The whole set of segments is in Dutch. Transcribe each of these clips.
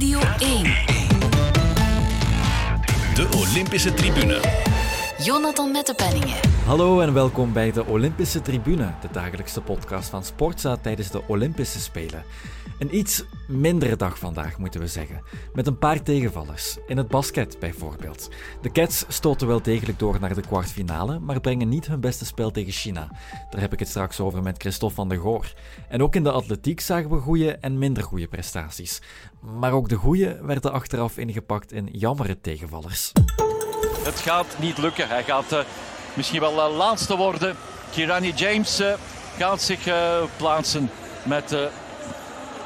Radio 1. De Olympische Tribune. Jonathan Mettepenningen. Hallo en welkom bij de Olympische Tribune, de dagelijkse podcast van Sportza tijdens de Olympische Spelen. Een iets mindere dag vandaag, moeten we zeggen. Met een paar tegenvallers. In het basket bijvoorbeeld. De Cats stoten wel degelijk door naar de kwartfinale, maar brengen niet hun beste spel tegen China. Daar heb ik het straks over met Christophe van der Goor. En ook in de atletiek zagen we goede en minder goede prestaties. Maar ook de goede werden achteraf ingepakt in jammere tegenvallers. Het gaat niet lukken. Hij gaat uh, misschien wel uh, laatste worden. Kirani James uh, gaat zich plaatsen met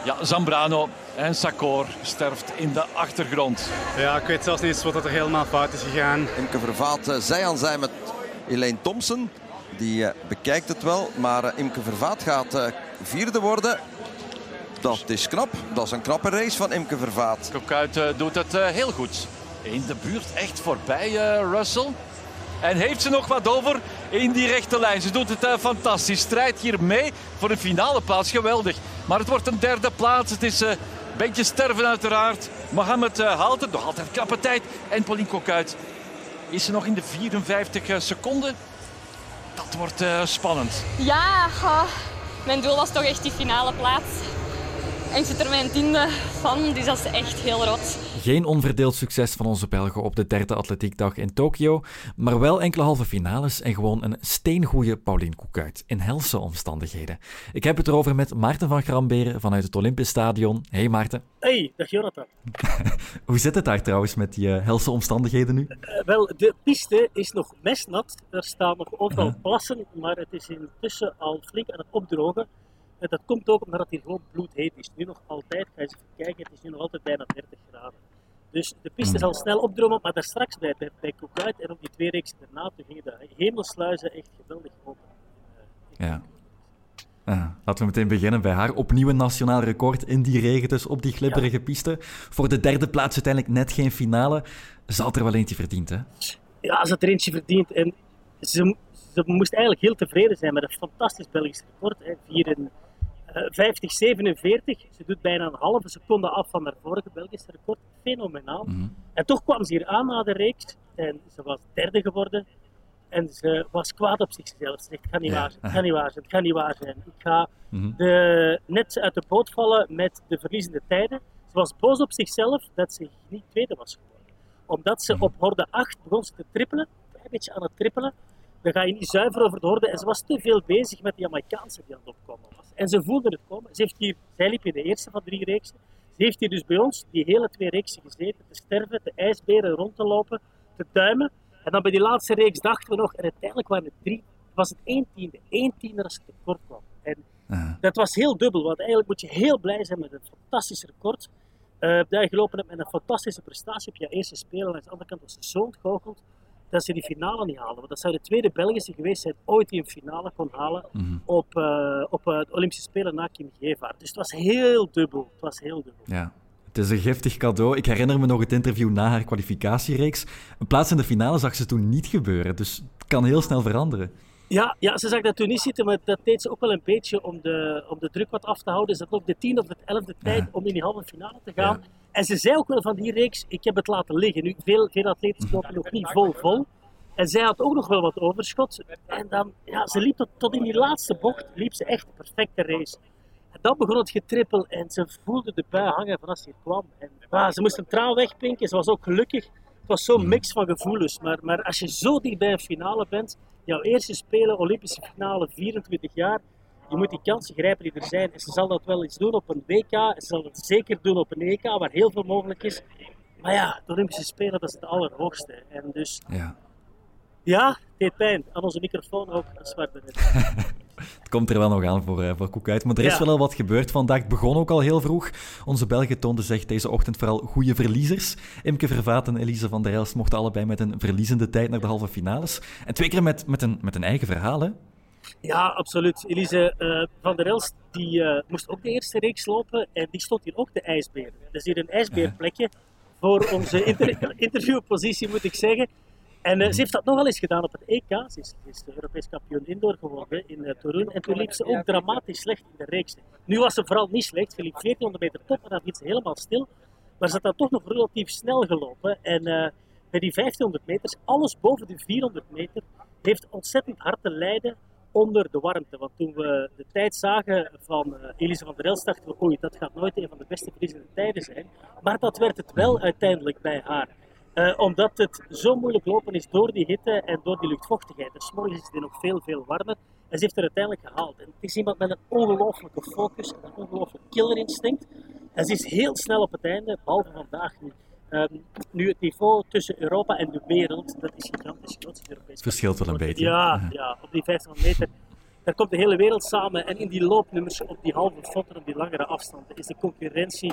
ja, Zambrano. En Sakor sterft in de achtergrond. Ja, ik weet zelfs niet eens wat er helemaal fout is gegaan. Imke Vervaat zij aan zij met Elaine Thompson. Die bekijkt het wel, maar Imke Vervaat gaat vierde worden. Dat is knap. Dat is een knappe race van Imke Vervaat. Kokuit doet het heel goed in de buurt echt voorbij, uh, Russell. En heeft ze nog wat over in die rechte lijn. Ze doet het uh, fantastisch. Strijdt hier mee voor de finale plaats. Geweldig. Maar het wordt een derde plaats. Het is uh, een beetje sterven uiteraard. Mohamed haalt het. Nog altijd knappe tijd. En Pauline Kokuit is ze nog in de 54 seconden. Dat wordt spannend. Ja, mijn doel was toch echt die finale plaats. En ik zit er mijn tiende van, dus dat is echt heel rot. Geen onverdeeld succes van onze Belgen op de derde atletiekdag in Tokio, maar wel enkele halve finales en gewoon een steengoede Paulien Koekuit in helse omstandigheden. Ik heb het erover met Maarten van Gramberen vanuit het Olympisch Stadion. Hey Maarten. Hey, dag Jonathan. Hoe zit het daar trouwens met die uh, helse omstandigheden nu? Uh, wel, de piste is nog mesnat. Er staan nog overal uh-huh. plassen, maar het is intussen al flink aan het opdrogen. En dat komt ook omdat het hier gewoon bloedheet is. Nu nog altijd, ga je eens even kijken, het is nu nog altijd bijna 30 graden. Dus de piste zal snel opdromen, maar daar straks bij, bij, bij en op die twee reeksen daarna, toen gingen de hemelsluizen echt geweldig open. Ja. Ja, laten we meteen beginnen bij haar. Opnieuw een nationaal record in die regen, dus op die glibberige piste. Voor de derde plaats uiteindelijk net geen finale. Ze had er wel eentje verdiend, hè? Ja, ze had er eentje verdiend. En ze, ze moest eigenlijk heel tevreden zijn met een fantastisch Belgisch record. Hè. 50, 47. Ze doet bijna een halve seconde af van haar vorige Belgische record. Fenomenaal. Mhm. En toch kwam ze hier aan na de reeks. En ze was derde geworden. En ze was kwaad op zichzelf. Ze zegt, het gaat niet waar zijn, het gaat niet waar zijn, het gaat niet waar zijn. Ik ga mhm. de, net uit de boot vallen met de verliezende tijden. Ze was boos op zichzelf dat ze niet tweede was geworden. Omdat ze mhm. op horde 8 begon te trippelen. Een klein beetje aan het trippelen dan ga je niet zuiver over de horde. En ze was te veel bezig met de Jamaicaanse die aan het opkomen was. En ze voelde het komen. Ze heeft hier, zij liep in de eerste van drie reeksen. Ze heeft hier dus bij ons die hele twee reeksen gezeten, te sterven, te ijsberen rond te lopen, te duimen. En dan bij die laatste reeks dachten we nog, en uiteindelijk waren het drie, was het één tiende. Één tiende als het tekort kwam. En dat was heel dubbel, want eigenlijk moet je heel blij zijn met een fantastisch record. Uh, dat je gelopen hebt met een fantastische prestatie op je eerste spelen. En aan de andere kant was ze zo ontgoocheld dat ze die finale niet halen. Want dat zou de tweede Belgische geweest zijn ooit die een finale kon halen mhm. op, uh, op uh, Olympische Spelen na Kim Gevaert. Dus het was heel dubbel. Het was heel dubbel. Ja. Het is een giftig cadeau. Ik herinner me nog het interview na haar kwalificatiereeks. Een plaats in de finale zag ze toen niet gebeuren, dus het kan heel snel veranderen. Ja, ja, ze zag dat toen niet zitten, maar dat deed ze ook wel een beetje om de, om de druk wat af te houden. Is dat ook de tiende of de elfde tijd om in die halve finale te gaan. En ze zei ook wel van die reeks, ik heb het laten liggen. Nu, veel, veel atleten lopen nog niet vol vol. En zij had ook nog wel wat overschot. En dan, ja, ze liep tot, tot in die laatste bocht, liep ze echt een perfecte race. En dan begon het getrippel en ze voelde de bui hangen van als ze hier kwam. En, ah, ze moest een traan wegpinken, ze was ook gelukkig. Het was zo'n mix van gevoelens. Maar, maar als je zo dicht bij een finale bent, jouw eerste Spelen, Olympische finale, 24 jaar, je moet die kansen grijpen die er zijn. En ze zal dat wel eens doen op een WK. En ze zal het zeker doen op een EK, waar heel veel mogelijk is. Maar ja, de Olympische Spelen, dat is het allerhoogste. En dus, ja, ja het deed pijn. Aan onze microfoon ook, een zwarte Het komt er wel nog aan voor, uh, voor Koek uit. Maar er is wel al wat gebeurd vandaag. Het begon ook al heel vroeg. Onze Belgen toonden zich deze ochtend vooral goede verliezers. Imke Vervaat en Elise van der Elst mochten allebei met een verliezende tijd naar de halve finales. En twee keer met, met, een, met een eigen verhaal, hè? Ja, absoluut. Elise uh, van der Elst die, uh, moest ook de eerste reeks lopen en die stond hier ook de ijsbeer. Dus hier een ijsbeerplekje voor onze inter interviewpositie, moet ik zeggen. En uh, ze heeft dat nogal eens gedaan op het EK. Ze is, is de Europees kampioen indoor geworden in uh, Torun. En toen liep ze ook dramatisch slecht in de reeks. Nu was ze vooral niet slecht. Ze liep 1400 meter top en dan liep ze helemaal stil. Maar ze had dan toch nog relatief snel gelopen. En uh, bij die 1500 meters, alles boven de 400 meter, heeft ontzettend hard te lijden onder de warmte. Want toen we de tijd zagen van uh, Elise van der Elst, dachten we, oei, dat gaat nooit een van de beste verliezende tijden zijn. Maar dat werd het wel uiteindelijk bij haar. Uh, omdat het zo moeilijk lopen is door die hitte en door die luchtvochtigheid. En morgens is het nog veel, veel warmer. En ze heeft er uiteindelijk gehaald. En het is iemand met een ongelooflijke focus, een ongelooflijk killerinstinct. En ze is heel snel op het einde, behalve vandaag nu. Um, nu het niveau tussen Europa en de wereld, dat is gigantisch groot. Het verschilt wel een beetje. Ja, ja, op die 500 meter, daar komt de hele wereld samen. En in die loopnummers, op die halve fotter, op die langere afstanden, is de concurrentie,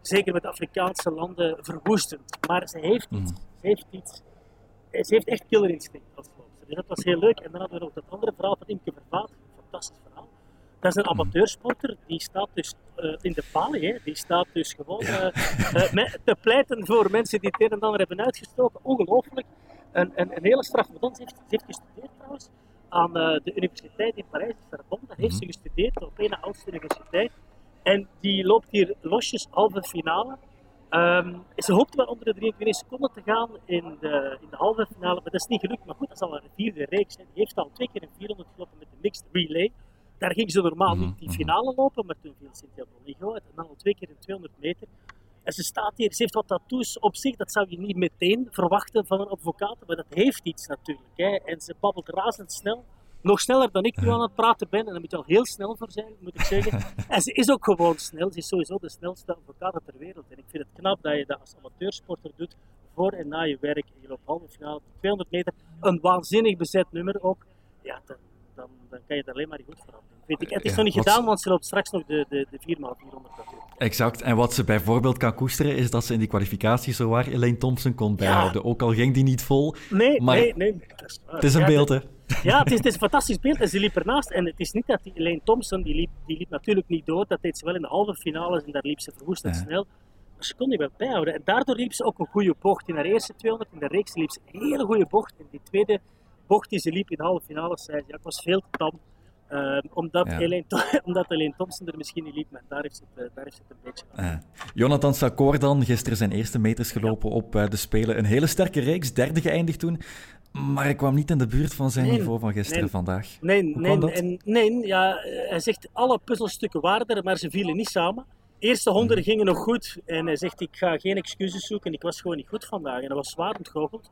zeker met Afrikaanse landen, verwoestend. Maar ze heeft iets. Mm. Ze heeft iets. Ze heeft echt killerinstinct als. Dus dat was heel leuk. En dan hadden we nog dat andere verhaal van Imke Vervaat. Fantastisch. Dat is een mm. amateursporter, die staat dus uh, in de palie, hè. die staat dus gewoon ja. uh, uh, te pleiten voor mensen die het een en ander hebben uitgestoken. Ongelooflijk. Een, een, een hele straf. Ze heeft, ze heeft gestudeerd trouwens aan de universiteit in Parijs, Sorbonne. Daar heeft ze mhm. gestudeerd op een oudste universiteit. En die loopt hier losjes halve finale. Um, ze hoopte wel onder de 23 seconden te gaan in de, in de halve finale, maar dat is niet gelukt. Maar goed, dat is al een vierde reeks. Die heeft al twee keer een 400 gelopen met de mixed relay. Daar ging ze normaal niet die mhm. finale lopen, maar toen viel Cynthia uit. En dan al twee keer in 200 meter. En ze staat hier, ze heeft wat tattoos op zich. Dat zou je niet meteen verwachten van een advocaat, maar dat heeft iets natuurlijk. Hè. En ze babbelt razendsnel. Nog sneller dan ik nu aan het praten ben. En daar moet je al heel snel voor zijn, moet ik zeggen. En ze is ook gewoon snel. Ze is sowieso de snelste advocaat ter wereld. En ik vind het knap dat je dat als amateursporter doet, voor en na je werk. En je loopt halve finale, 200 meter. Een waanzinnig bezet nummer ook. Ja, dan, dan, dan kan je er alleen maar goed voor Weet ik. Het is nog niet gedaan, want ze loopt straks nog de, de, de 4x400 Exact. En wat ze bijvoorbeeld kan koesteren, is dat ze in die kwalificatie zo waar Elaine Thompson kon bijhouden. Ook al ging die niet vol. Nee, maar nee, nee. Het is een beeld, hè? Ja, het is, het is, een fantastisch beeld en ze liep ernaast. En het is niet dat die Elaine Thompson, die liep, die liep natuurlijk niet door. Dat deed ze wel in de halve finales en daar liep ze verwoestend snel. Maar ze kon die wel bijhouden. En daardoor liep ze ook een goede bocht. In haar eerste 200 in de reeks liep ze een hele goede bocht. In die tweede bocht die ze liep in de halve finales, zei ze, ja, ik was veel te tam. Uh, omdat, ja. Elaine, omdat Thompson er misschien niet liep, maar daar heeft het, uh, daar heeft het een beetje uh. Jonathan Sakor dan, gisteren zijn eerste meters gelopen ja. op de Spelen. Een hele sterke reeks, derde geëindigd toen. Maar hij kwam niet in de buurt van zijn nee, niveau van gisteren nee, vandaag. Nee, nee, en, nee ja, hij zegt alle puzzelstukken waren er, maar ze vielen niet samen. De eerste honderden mhm. gingen nog goed en hij zegt ik ga geen excuses zoeken, ik was gewoon niet goed vandaag. En dat was zwaar ontgoocheld.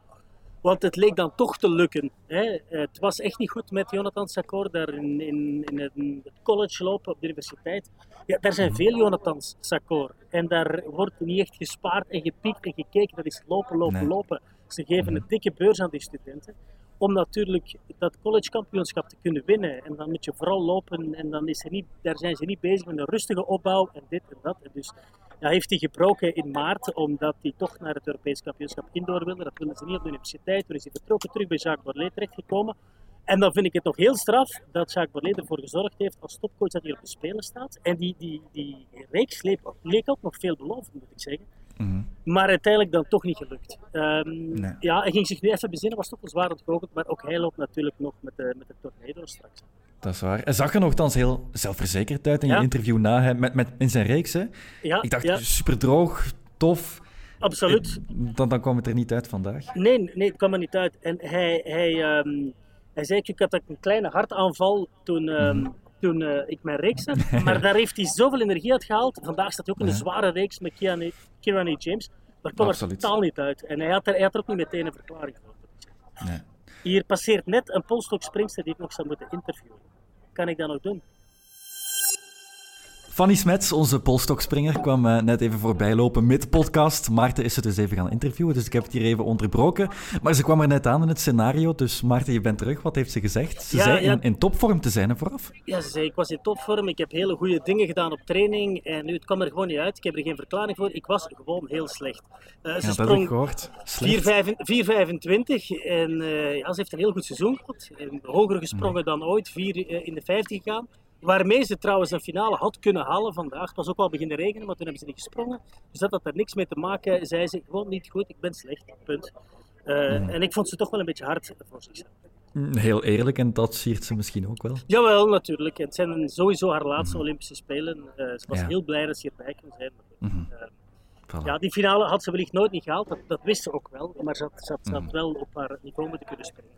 Want het leek dan toch te lukken. Hè. Het was echt niet goed met Jonathan Sakor daar in, in, in het college lopen op de universiteit. Ja, daar zijn veel Jonathan Sakor. En daar wordt niet echt gespaard en gepiekt en gekeken. Dat is lopen, lopen, lopen. Ze geven een dikke beurs aan die studenten. Om natuurlijk dat collegekampioenschap te kunnen winnen. En dan moet je vooral lopen en dan is er niet, daar zijn ze niet bezig met een rustige opbouw en dit en dat. En dus ja, heeft hij gebroken in maart, omdat hij toch naar het Europees kampioenschap indoor wilde. Dat wilde ze niet op de universiteit. Toen is hij vertrokken terug bij Jacques Borlet terechtgekomen. En dan vind ik het nog heel straf dat Jacques Borlet ervoor gezorgd heeft als topcoach dat hij op de Spelen staat. En die, die, die reeks leek, leek ook nog veelbelovend, moet ik zeggen. Mm Maar uiteindelijk dan toch niet gelukt. Um, nee. Ja, hij ging zich nu even bezinnen, was toch wel zwaar ontgoocheld. Maar ook hij loopt natuurlijk nog met de, met de tornado straks. Dat is waar. Hij zag er nogthans heel zelfverzekerd uit in je interview na hem, met, met, in zijn reeks. Hè? Ja, ik dacht, ja. super droog, tof. Absoluut. Dan, dan kwam het er niet uit vandaag. Nee, nee het kwam er niet uit. En hij, hij, um, hij zei, ik had een kleine hartaanval toen, um, mm. Toen uh, ik mijn reeks had. Maar daar heeft hij zoveel energie uit gehaald. Vandaag staat hij ook in een zware reeks met Kirani James. Maar kwam er totaal niet uit. En hij had, er, hij had er ook niet meteen een verklaring voor. Nee. Hier passeert net een polstok-springster die ik nog zou moeten interviewen. Kan ik dat nog doen? Fanny Smets, onze polstokspringer, kwam uh, net even voorbij lopen met podcast. Maarten is ze dus even gaan interviewen, dus ik heb het hier even onderbroken. Maar ze kwam er net aan in het scenario, dus Maarten, je bent terug. Wat heeft ze gezegd? Ze ja, zei ja. In, in, topvorm te zijn, hè, vooraf? Ja, ze zei, ik was in topvorm, ik heb hele goede dingen gedaan op training en nu, het kwam er gewoon niet uit. Ik heb er geen verklaring voor, ik was gewoon heel slecht. Uh, ze ja, sprong 4,25 en uh, ja, ze heeft een heel goed seizoen gehad. Hoger gesprongen nee. dan ooit, 4 in de 50 gegaan. Waarmee ze trouwens een finale had kunnen halen vandaag. Het was ook wel beginnen regenen, maar toen hebben ze niet gesprongen. Dus dat had er niks mee te maken. Zei ze gewoon niet goed, ik ben slecht. Punt. Uh, mm. En ik vond ze toch wel een beetje hard voor zichzelf. Heel eerlijk, en dat siert ze misschien ook wel. Jawel, natuurlijk. Het zijn sowieso haar laatste mm. Olympische Spelen. Uh, ze was ja. heel blij dat ze hierbij kon zijn. Maar, mm -hmm. uh, Voilà. Ja, die finale had ze wellicht nooit niet gehaald, dat, dat wist ze ook wel. Maar ze had, ze had, ze had Mhm. wel op haar niveau moeten kunnen spelen.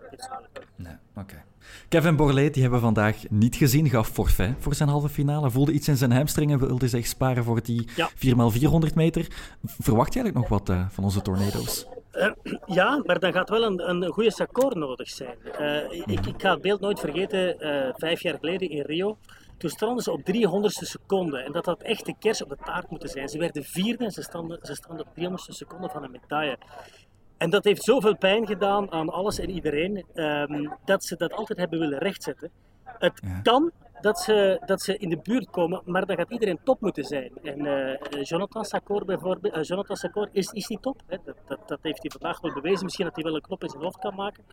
Nee, oké. Kevin Borlée, die hebben we vandaag niet gezien, gaf forfait voor zijn halve finale. Voelde iets in zijn hamstring en wilde zich sparen voor die Ja. 4x400 meter. Verwacht je eigenlijk nog wat eh, van onze tornado's? Eh, ja, maar dan gaat wel een, een goede sakkoor nodig zijn. Eh, ik, ik ga het beeld nooit vergeten, vijf jaar geleden in Rio. Toen stonden ze op 300ste seconde. En dat had echt de kers op de taart moeten zijn. Ze werden vierde en ze stonden, ze stonden op 300ste seconde van een medaille. En dat heeft zoveel pijn gedaan aan alles en iedereen, ehm, dat ze dat altijd hebben willen rechtzetten. Het Ja. kan dat ze, dat ze in de buurt komen, maar dan gaat iedereen top moeten zijn. En eh, Jonathan Sakor bijvoorbeeld, eh, Jonathan Sakor is, is niet top. Hè? Dat, dat, dat heeft hij vandaag wel bewezen. Misschien dat hij wel een knop in zijn hoofd kan maken.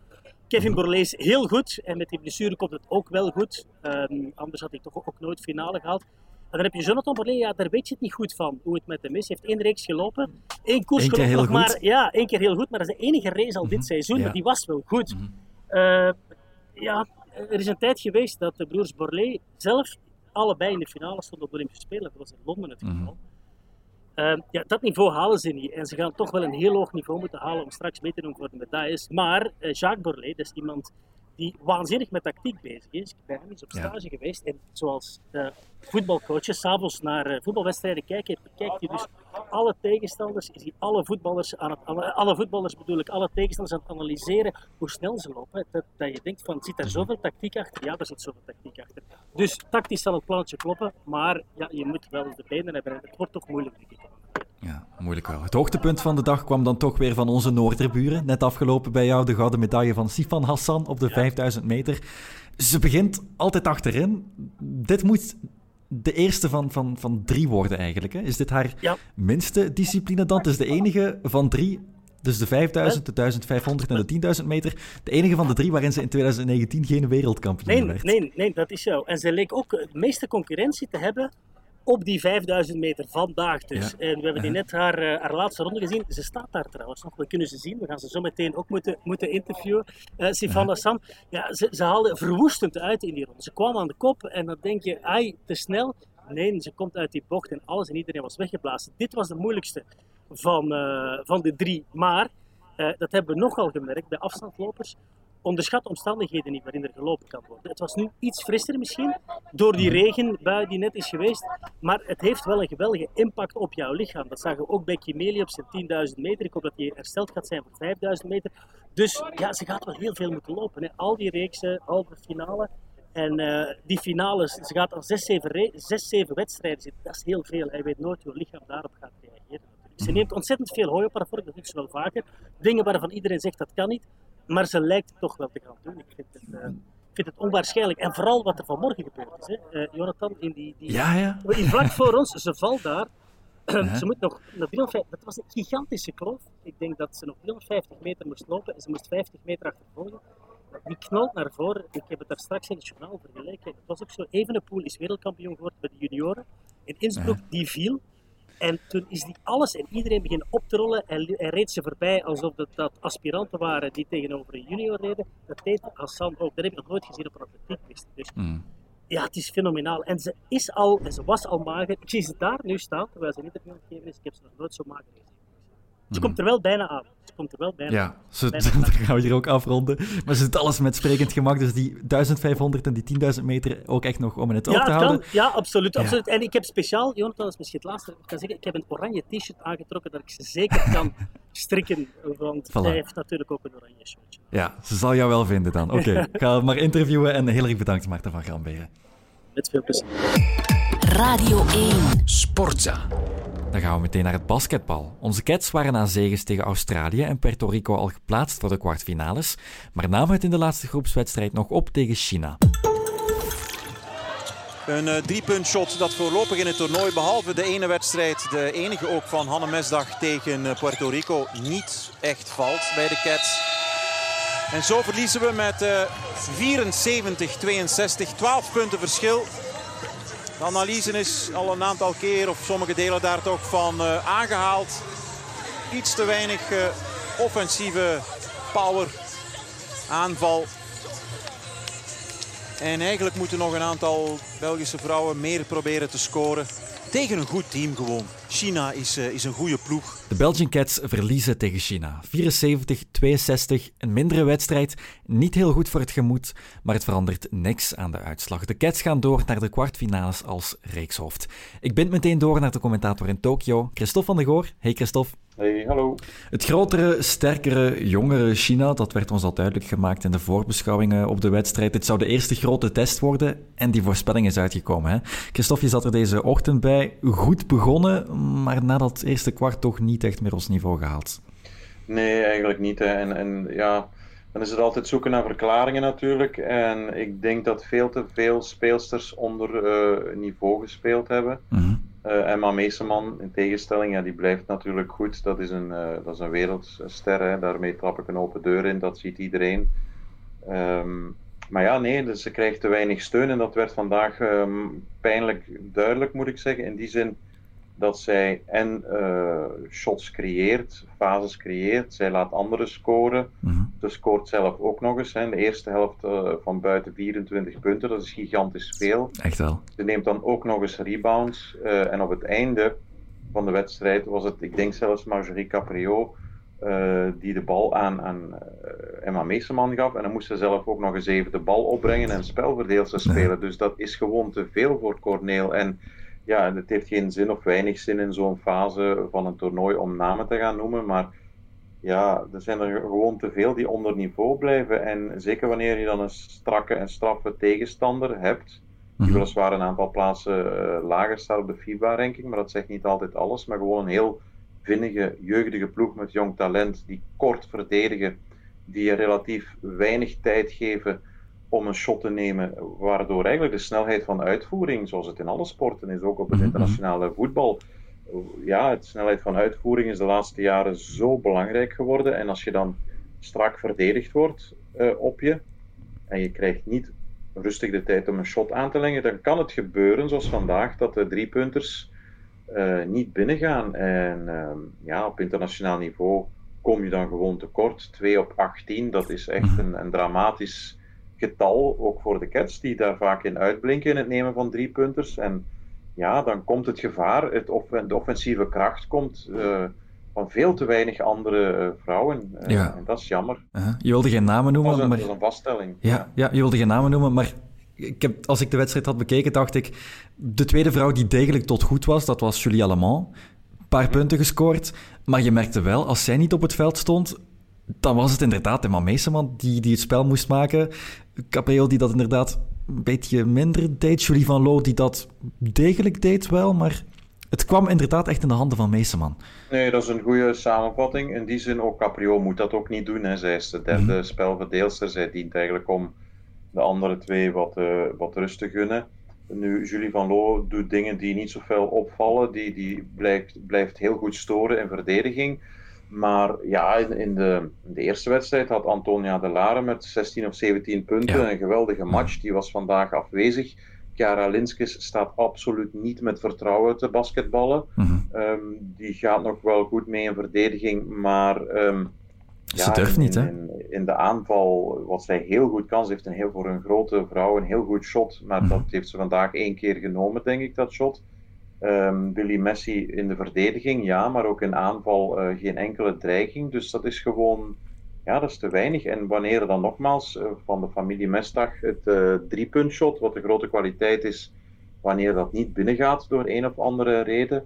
Kevin Borlée is heel goed en met die blessure komt het ook wel goed. Ehm, anders had hij toch ook nooit finale gehaald. En dan heb je Jonathan Borlée, ja, daar weet je het niet goed van hoe het met hem is. Hij heeft één reeks gelopen, één koers Eén keer gelopen, nog maar ja, één keer heel goed, maar dat is de enige race al dit Mhm, seizoen, ja. maar die was wel goed. Mhm. Eh, ja, er is een tijd geweest dat de broers Borlée zelf allebei in de finale stonden op de Olympische Spelen. Dat was in Londen het geval. Eh, ja, dat niveau halen ze niet. En ze gaan toch wel een heel hoog niveau moeten halen om straks mee te doen voor de medailles. Maar eh, Jacques Borlée, dat is iemand die waanzinnig met tactiek bezig is. Ik ben hem eens op Ja. stage geweest. En zoals eh, voetbalcoaches s'avonds naar eh, voetbalwedstrijden kijken, bekijkt hij dus alle tegenstanders, is hij alle voetballers aan het, alle, alle voetballers bedoel ik, alle tegenstanders aan het analyseren hoe snel ze lopen. Dat, dat je denkt van, zit daar zoveel tactiek achter? Ja, daar zit zoveel tactiek achter. Dus tactisch zal het plannetje kloppen, maar ja, je moet wel de benen hebben. en Het wordt toch moeilijk, denk ik. Ja, moeilijk wel. Het hoogtepunt van de dag kwam dan toch weer van onze Noorderburen. Net afgelopen bij jou de gouden medaille van Sifan Hassan op de 5000 meter. Ze begint altijd achterin. Dit moet de eerste van, van, van drie worden eigenlijk. Hè? Is dit haar Ja. minste discipline dan? Het is de enige van drie. Dus de 5000, de 1500 en de 10.000 meter. De enige van de drie waarin ze in 2019 geen wereldkampioen Nee, werd. nee, nee, dat is zo. En ze leek ook de meeste concurrentie te hebben op die 5000 meter vandaag dus. Ja. En we hebben die net haar, eh, haar laatste ronde gezien. Ze staat daar trouwens nog, we kunnen ze zien. We gaan ze zo meteen ook moeten, moeten interviewen. Eh Sifan Hassan, ja, ze, ze haalde verwoestend uit in die ronde. Ze kwam aan de kop en dan denk je, ai, te snel. Nee, ze komt uit die bocht en alles en iedereen was weggeblazen. Dit was de moeilijkste van, eh, van de drie. Maar, dat hebben we nogal gemerkt bij afstandlopers, onderschat omstandigheden niet waarin er gelopen kan worden. Het was nu iets frisser misschien, door die regenbui die net is geweest, maar het heeft wel een geweldige impact op jouw lichaam. Dat zagen we ook bij Kimeli op zijn 10.000 meter. Ik hoop dat hij hersteld gaat zijn voor 5.000 meter. Dus ja, ze gaat wel heel veel moeten lopen. Hè. Al die reeksen, halve finale. En eh, die finales, ze gaat al 6, 7, re- 6, 7 wedstrijden zitten. Dat is heel veel. Hij weet nooit hoe lichaam daarop gaat reageren. Ze neemt ontzettend veel hooi op haar vork, dat doet ze wel vaker. Dingen waarvan iedereen zegt dat kan niet. Maar ze lijkt het toch wel te gaan doen. Ik vind het, eh, ik vind het onwaarschijnlijk. En vooral wat er vanmorgen gebeurd is. Hè. Eh, Jonathan, in die, die, Ja, ja. in vlak voor ons, ze valt daar. Ze moet nog naar 350, dat was een gigantische kloof. Ik denk dat ze nog 350 meter moest lopen en ze moest 50 meter achtervolgen. Die knalt naar voren. Ik heb het daar straks in het journaal vergeleken. Het was ook zo. Evenepoel is wereldkampioen geworden bij de junioren. In Innsbruck, die viel. En toen is die alles en iedereen beginnen op te rollen en, en reed ze voorbij alsof dat, dat aspiranten waren die tegenover een junior reden. Dat deed Hassan ook. Dat heb ik nog nooit gezien op een atletiekpiste. Dus Mm. ja, het is fenomenaal. En ze is al, en ze was al mager. Ik zie ze daar nu staan, terwijl ze een interview aan het geven is. Ik heb ze nog nooit zo mager gezien. Ze komt er wel bijna aan. Ze komt er wel bijna Ja, aan. ze, Bijna dan gaan we hier ook afronden. Maar ze doet alles met sprekend gemak. Dus die 1500 en die 10.000 meter ook echt nog om in het oog Ja, te het houden. kan. Ja, absoluut, Ja. absoluut. En ik heb speciaal, Jonathan, dat is misschien het laatste ik kan zeggen, ik heb een oranje t-shirt aangetrokken dat ik ze zeker kan strikken, want Voilà. zij heeft natuurlijk ook een oranje shirtje. Ja, ze zal jou wel vinden dan. Oké, ik ga maar interviewen en heel erg bedankt Maarten van Gramberen. Met veel plezier. Radio 1. Sportza. Dan gaan we meteen naar het basketbal. Onze Cats waren na zegens tegen Australië en Puerto Rico al geplaatst voor de kwartfinales, maar namen het in de laatste groepswedstrijd nog op tegen China. Een eh, driepunt shot dat voorlopig in het toernooi, behalve de ene wedstrijd, de enige ook van Hanne Mesdag tegen eh, Puerto Rico, niet echt valt bij de Cats. En zo verliezen we met eh 74-62, 12 punten verschil. De analyse is al een aantal keer, of sommige delen daar toch van eh, aangehaald. Iets te weinig eh, offensieve power, aanval. En eigenlijk moeten nog een aantal Belgische vrouwen meer proberen te scoren. tegen een goed team gewoon. China is, uh, is een goede ploeg. De Belgian Cats verliezen tegen China. 74-62, een mindere wedstrijd. Niet heel goed voor het gemoed, maar het verandert niks aan de uitslag. De Cats gaan door naar de kwartfinales als reekshoofd. Ik bind meteen door naar de commentator in Tokio, Christophe van de Goor. Hey Christophe. Hey, hallo. Het grotere, sterkere, jongere China, dat werd ons al duidelijk gemaakt in de voorbeschouwingen op de wedstrijd. Het zou de eerste grote test worden en die voorspelling is uitgekomen. Hè? Christophe, je zat er deze ochtend bij. Goed begonnen, maar na dat eerste kwart toch niet echt meer ons niveau gehaald. Nee, eigenlijk niet. Hè. En, en ja, dan is het altijd zoeken naar verklaringen natuurlijk. En ik denk dat veel te veel speelsters onder uh, niveau gespeeld hebben. Mm uh, Emma Meeseman, in tegenstelling, ja, die blijft natuurlijk goed. Dat is een, uh, dat is een wereldster. Hè. Daarmee trap ik een open deur in, dat ziet iedereen. Um, maar ja, nee, dus ze krijgt te weinig steun en dat werd vandaag um, pijnlijk duidelijk, moet ik zeggen. In die zin dat zij en uh, shots creëert, fases creëert. Zij laat anderen scoren. Mm Ze scoort zelf ook nog eens. Hè. In de eerste helft uh, van buiten 24 punten. Dat is gigantisch veel. Echt wel. Ze neemt dan ook nog eens rebounds. Uh, en op het einde van de wedstrijd was het, ik denk zelfs Marjorie Caprio, die de bal aan, aan Emma Meeseman gaf. En dan moest ze zelf ook nog eens even de bal opbrengen en spelverdeelster spelen. Nee. Dus dat is gewoon te veel voor Corneel. En ja, het heeft geen zin of weinig zin in zo'n fase van een toernooi om namen te gaan noemen. Maar ja, er zijn er gewoon te veel die onder niveau blijven. En zeker wanneer je dan een strakke en straffe tegenstander hebt, die mhm. weliswaar een aantal plaatsen uh, lager staat op de FIBA-ranking, maar dat zegt niet altijd alles. Maar gewoon een heel vinnige, jeugdige ploeg met jong talent, die kort verdedigen, die relatief weinig tijd geven om een shot te nemen, waardoor eigenlijk de snelheid van uitvoering, zoals het in alle sporten is, ook op het mhm, internationale voetbal, ja, de snelheid van uitvoering is de laatste jaren zo belangrijk geworden. En als je dan strak verdedigd wordt uh, op je, en je krijgt niet rustig de tijd om een shot aan te lengen, dan kan het gebeuren, zoals vandaag, dat de driepunters uh, niet binnengaan. En uh, ja, op internationaal niveau kom je dan gewoon tekort. 2 op 18, dat is echt mhm. een, een dramatisch getal, ook voor de Cats, die daar vaak in uitblinken in het nemen van drie punters. En ja, dan komt het gevaar, het off de offensieve kracht komt uh, van veel te weinig andere uh, vrouwen. Uh, ja. En dat is jammer. -huh. Je wilde geen namen noemen, dat is een, maar... Dat is een vaststelling. Ja, ja. ja, je wilde geen namen noemen, maar ik heb, als ik de wedstrijd had bekeken, dacht ik... De tweede vrouw die degelijk tot goed was, dat was Julie Allemand. Een paar punten gescoord, maar je merkte wel, als zij niet op het veld stond, dan was het inderdaad Emma Meeseman die, die het spel moest maken. Caprio die dat inderdaad een beetje minder deed. Julie van Loo die dat degelijk deed wel, maar het kwam inderdaad echt in de handen van Meeseman. Nee, dat is een goede samenvatting. In die zin, ook Caprio moet dat ook niet doen. Hè. Zij is de derde mm -hmm. spelverdeelster. Zij dient eigenlijk om de andere twee wat, uh, wat rust te gunnen. Nu, Julie van Loo doet dingen die niet zoveel opvallen. Die, die blijft, blijft heel goed storen in verdediging. Maar ja, in de, in de, eerste wedstrijd had Antonia de Lare met 16 of 17 punten ja. een geweldige match. Die was vandaag afwezig. Chiara Linskes staat absoluut niet met vertrouwen te basketballen. Mm -hmm. um, die gaat nog wel goed mee in verdediging, maar um, ja, ze durft niet, in, hè? In, in, de aanval was zij heel goed kans. Ze heeft een heel, voor een grote vrouw een heel goed shot, maar mm -hmm. dat heeft ze vandaag één keer genomen, denk ik, dat shot. Um, Billy Messi in de verdediging, ja, maar ook in aanval uh, geen enkele dreiging. Dus dat is gewoon, ja, dat is te weinig. En wanneer dan nogmaals uh, van de familie Mestag het uh, driepuntshot, wat de grote kwaliteit is, wanneer dat niet binnengaat door een of andere reden,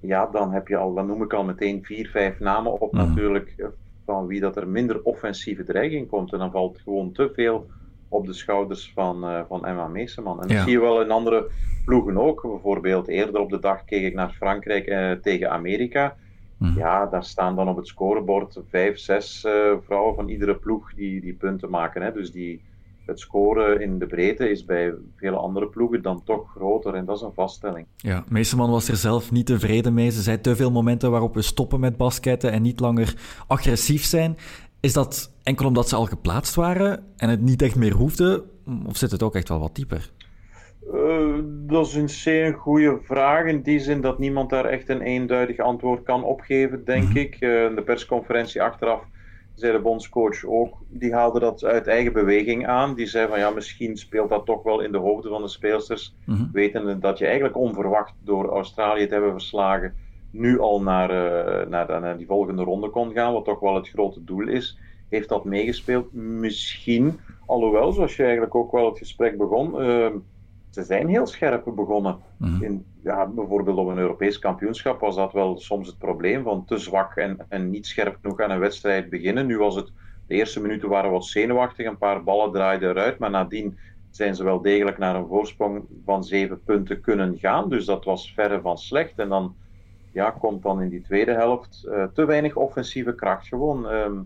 ja, dan heb je al, dan noem ik al meteen vier, vijf namen op mm. natuurlijk, van wie dat er minder offensieve dreiging komt. En dan valt gewoon te veel op de schouders van, uh, van Emma Meeseman. En dat zie je wel in andere ploegen ook. Bijvoorbeeld eerder op de dag keek ik naar Frankrijk uh, tegen Amerika. Mm. Ja, daar staan dan op het scorebord vijf, zes uh, vrouwen van iedere ploeg die, die punten maken. Hè. Dus die, het scoren in de breedte is bij vele andere ploegen dan toch groter. En dat is een vaststelling. Ja, Meeseman was er zelf niet tevreden mee. Ze zei te veel momenten waarop we stoppen met basketten en niet langer agressief zijn. Is dat enkel omdat ze al geplaatst waren en het niet echt meer hoefde? Of zit het ook echt wel wat dieper? Uh, dat is een zeer goede vraag. In die zin dat niemand daar echt een eenduidig antwoord kan opgeven, denk mm -hmm. ik. Uh, de persconferentie achteraf zei de bondscoach ook, die haalde dat uit eigen beweging aan. Die zei van ja, misschien speelt dat toch wel in de hoofden van de speelsters, Mhm. wetende dat je eigenlijk onverwacht door Australië te hebben verslagen, nu al naar, eh, naar, naar die volgende ronde kon gaan, wat toch wel het grote doel is. Heeft dat meegespeeld? Misschien. Alhoewel, zoals je eigenlijk ook wel het gesprek begon, eh, ze zijn heel scherp begonnen. Mhm. In, ja, bijvoorbeeld op een Europees kampioenschap was dat wel soms het probleem van te zwak en, en niet scherp genoeg aan een wedstrijd beginnen. Nu was het, de eerste minuten waren wat zenuwachtig, een paar ballen draaiden eruit, maar nadien zijn ze wel degelijk naar een voorsprong van zeven punten kunnen gaan. Dus dat was verre van slecht. En dan ja, komt dan in die tweede helft eh, te weinig offensieve kracht gewoon. ehm,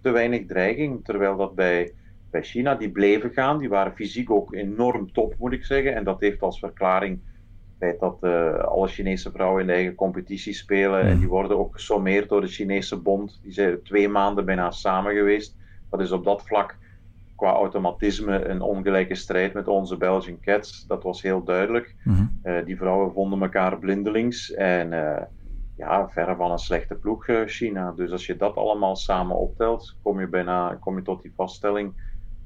te weinig dreiging, terwijl dat bij, bij China, die bleven gaan, die waren fysiek ook enorm top, moet ik zeggen. En dat heeft als verklaring het feit dat eh, alle Chinese vrouwen in de eigen competitie spelen. En die worden ook gesommeerd door de Chinese bond. Die zijn twee maanden bijna samen geweest. Dat is op dat vlak qua automatisme een ongelijke strijd met onze Belgian Cats. Dat was heel duidelijk. Mhm. Eh, die vrouwen vonden elkaar blindelings. En eh, ja, verre van een slechte ploeg, eh, China. Dus als je dat allemaal samen optelt, kom je, bijna, kom je tot die vaststelling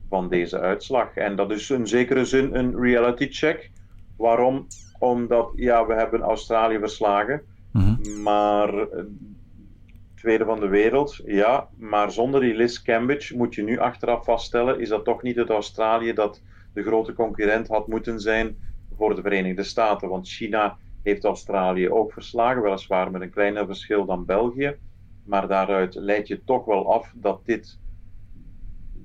van deze uitslag. En dat is in zekere zin een reality check. Waarom? Omdat, ja, we hebben Australië verslagen. Maar eh, tweede van de wereld, ja. Maar zonder die Liz Cambridge moet je nu achteraf vaststellen, is dat toch niet het Australië dat de grote concurrent had moeten zijn voor de Verenigde Staten. Want China heeft Australië ook verslagen, weliswaar met een kleiner verschil dan België. Maar daaruit leid je toch wel af dat dit,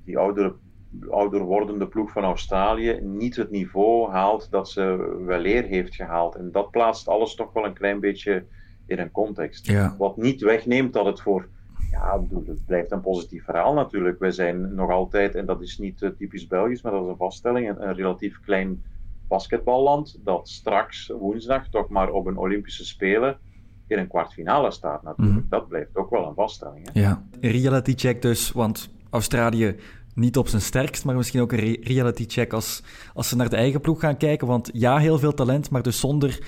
die ouder wordende ploeg van Australië, niet het niveau haalt dat ze weleer heeft gehaald. En dat plaatst alles toch wel een klein beetje in een context. Ja. Wat niet wegneemt dat het voor. Ja, bedoel, het blijft een positief verhaal natuurlijk. Wij zijn nog altijd, en dat is niet eh, typisch Belgisch, maar dat is een vaststelling, een, een relatief klein basketballand dat straks woensdag toch maar op een Olympische Spelen in een kwartfinale staat natuurlijk. Mhm. Dat blijft ook wel een vaststelling. Hè? Ja, een reality check dus, want Australië niet op zijn sterkst, maar misschien ook een re- reality check als, als ze naar de eigen ploeg gaan kijken. Want ja, heel veel talent, maar dus zonder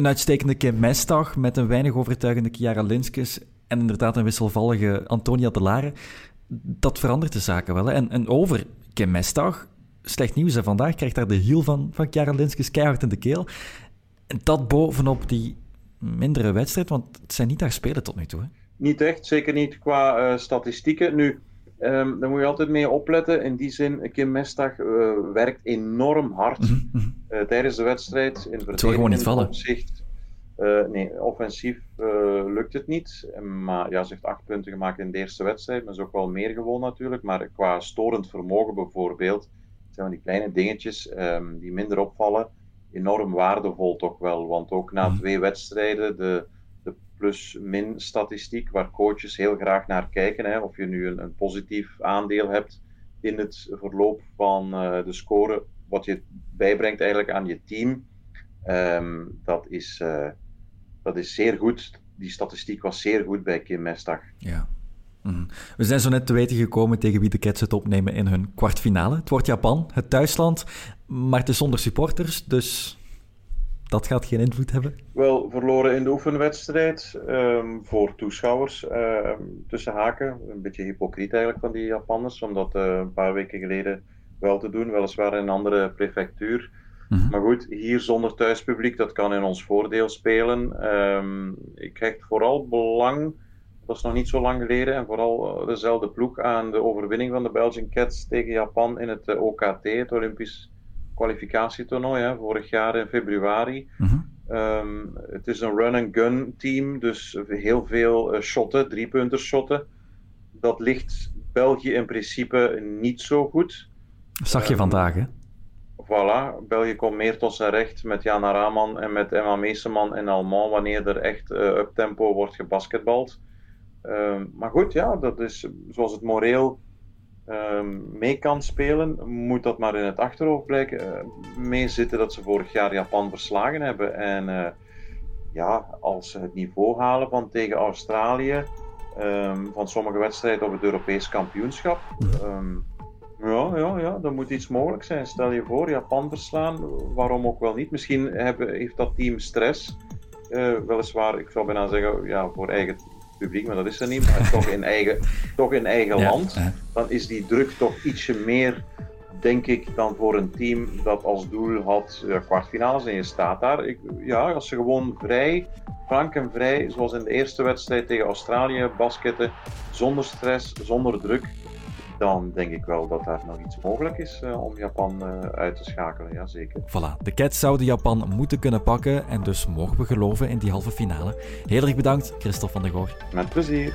een uitstekende Kim Mestag met een weinig overtuigende Chiara Linskes en inderdaad een wisselvallige Antonia de Lare. Dat verandert de zaken wel. Hè. En, en over Kim Mestag, slecht nieuws. Hè. Vandaag krijgt daar de hiel van, van Chiara Linskes keihard in de keel. En dat bovenop die mindere wedstrijd, want het zijn niet haar spelen tot nu toe. Hè. Niet echt, zeker niet qua eh, statistieken. Nu, ehm, daar moet je altijd mee opletten. In die zin, Kim Mestag eh, werkt enorm hard eh, tijdens de wedstrijd. In Mhm, gewoon niet vallen. Opzicht, Eh, nee, offensief lukt het niet. Maar ja, ze heeft acht punten gemaakt in de eerste wedstrijd. Maar is ook wel meer gewoon natuurlijk. Maar qua storend vermogen bijvoorbeeld, zijn van die kleine dingetjes ehm, die minder opvallen. Enorm waardevol toch wel. Want ook na twee wedstrijden, de, de plus-min statistiek, waar coaches heel graag naar kijken. Hè, of je nu een, positief aandeel hebt in het verloop van eh, de score, wat je bijbrengt eigenlijk aan je team. Ehm, dat, is, eh, dat is zeer goed. Die statistiek was zeer goed bij Kim Mestag. Ja. Mhm. We zijn zo net te weten gekomen tegen wie de Cats het opnemen in hun kwartfinale. Het wordt Japan, het thuisland, maar het is zonder supporters, dus dat gaat geen invloed hebben. Wel verloren in de oefenwedstrijd ehm, voor toeschouwers. ehm, tussen haken. Een beetje hypocriet eigenlijk van die Japanners, om dat eh, een paar weken geleden wel te doen. Weliswaar in een andere prefectuur. Maar goed, hier zonder thuispubliek, dat kan in ons voordeel spelen. Ehm, ik hecht vooral belang, dat is nog niet zo lang geleden, en vooral eh, dezelfde ploeg aan de overwinning van de Belgian Cats tegen Japan in het eh, OKT, het Olympisch kwalificatietoernooi, hè, vorig jaar in februari. Ehm, het is een run-and-gun team, dus heel veel eh, shotten, driepunters shotten. Dat ligt België in principe niet zo goed. Zag je vandaag, hè? Voilà, België komt meer tot zijn recht met Jana Raman en met Emma Meeseman en Alman wanneer er echt eh up tempo wordt gebasketbald. Ehm, maar goed, ja, dat is zoals het moreel ehm, mee kan spelen, moet dat maar in het achterhoofd blijken eh, meezitten dat ze vorig jaar Japan verslagen hebben. En eh, ja, als ze het niveau halen van tegen Australië, ehm, van sommige wedstrijden op het Europees kampioenschap, ehm, ja, ja, ja, dat moet iets mogelijk zijn. Stel je voor, Japan verslaan, waarom ook wel niet? Misschien hebben, heeft dat team stress. Eh, weliswaar, ik zou bijna zeggen, ja, voor eigen publiek, maar dat is er niet, maar toch in eigen, toch in eigen Ja, land, dan is die druk toch ietsje meer, denk ik, dan voor een team dat als doel had ja, kwartfinales en je staat daar. Ik, ja, als ze gewoon vrij, frank en vrij, zoals in de eerste wedstrijd tegen Australië, basketten, zonder stress, zonder druk, dan denk ik wel dat daar nog iets mogelijk is eh, om Japan eh, uit te schakelen, ja zeker. Voilà, de Cats zouden Japan moeten kunnen pakken en dus mogen we geloven in die halve finale. Heel erg bedankt, Christophe van der Goor. Met plezier.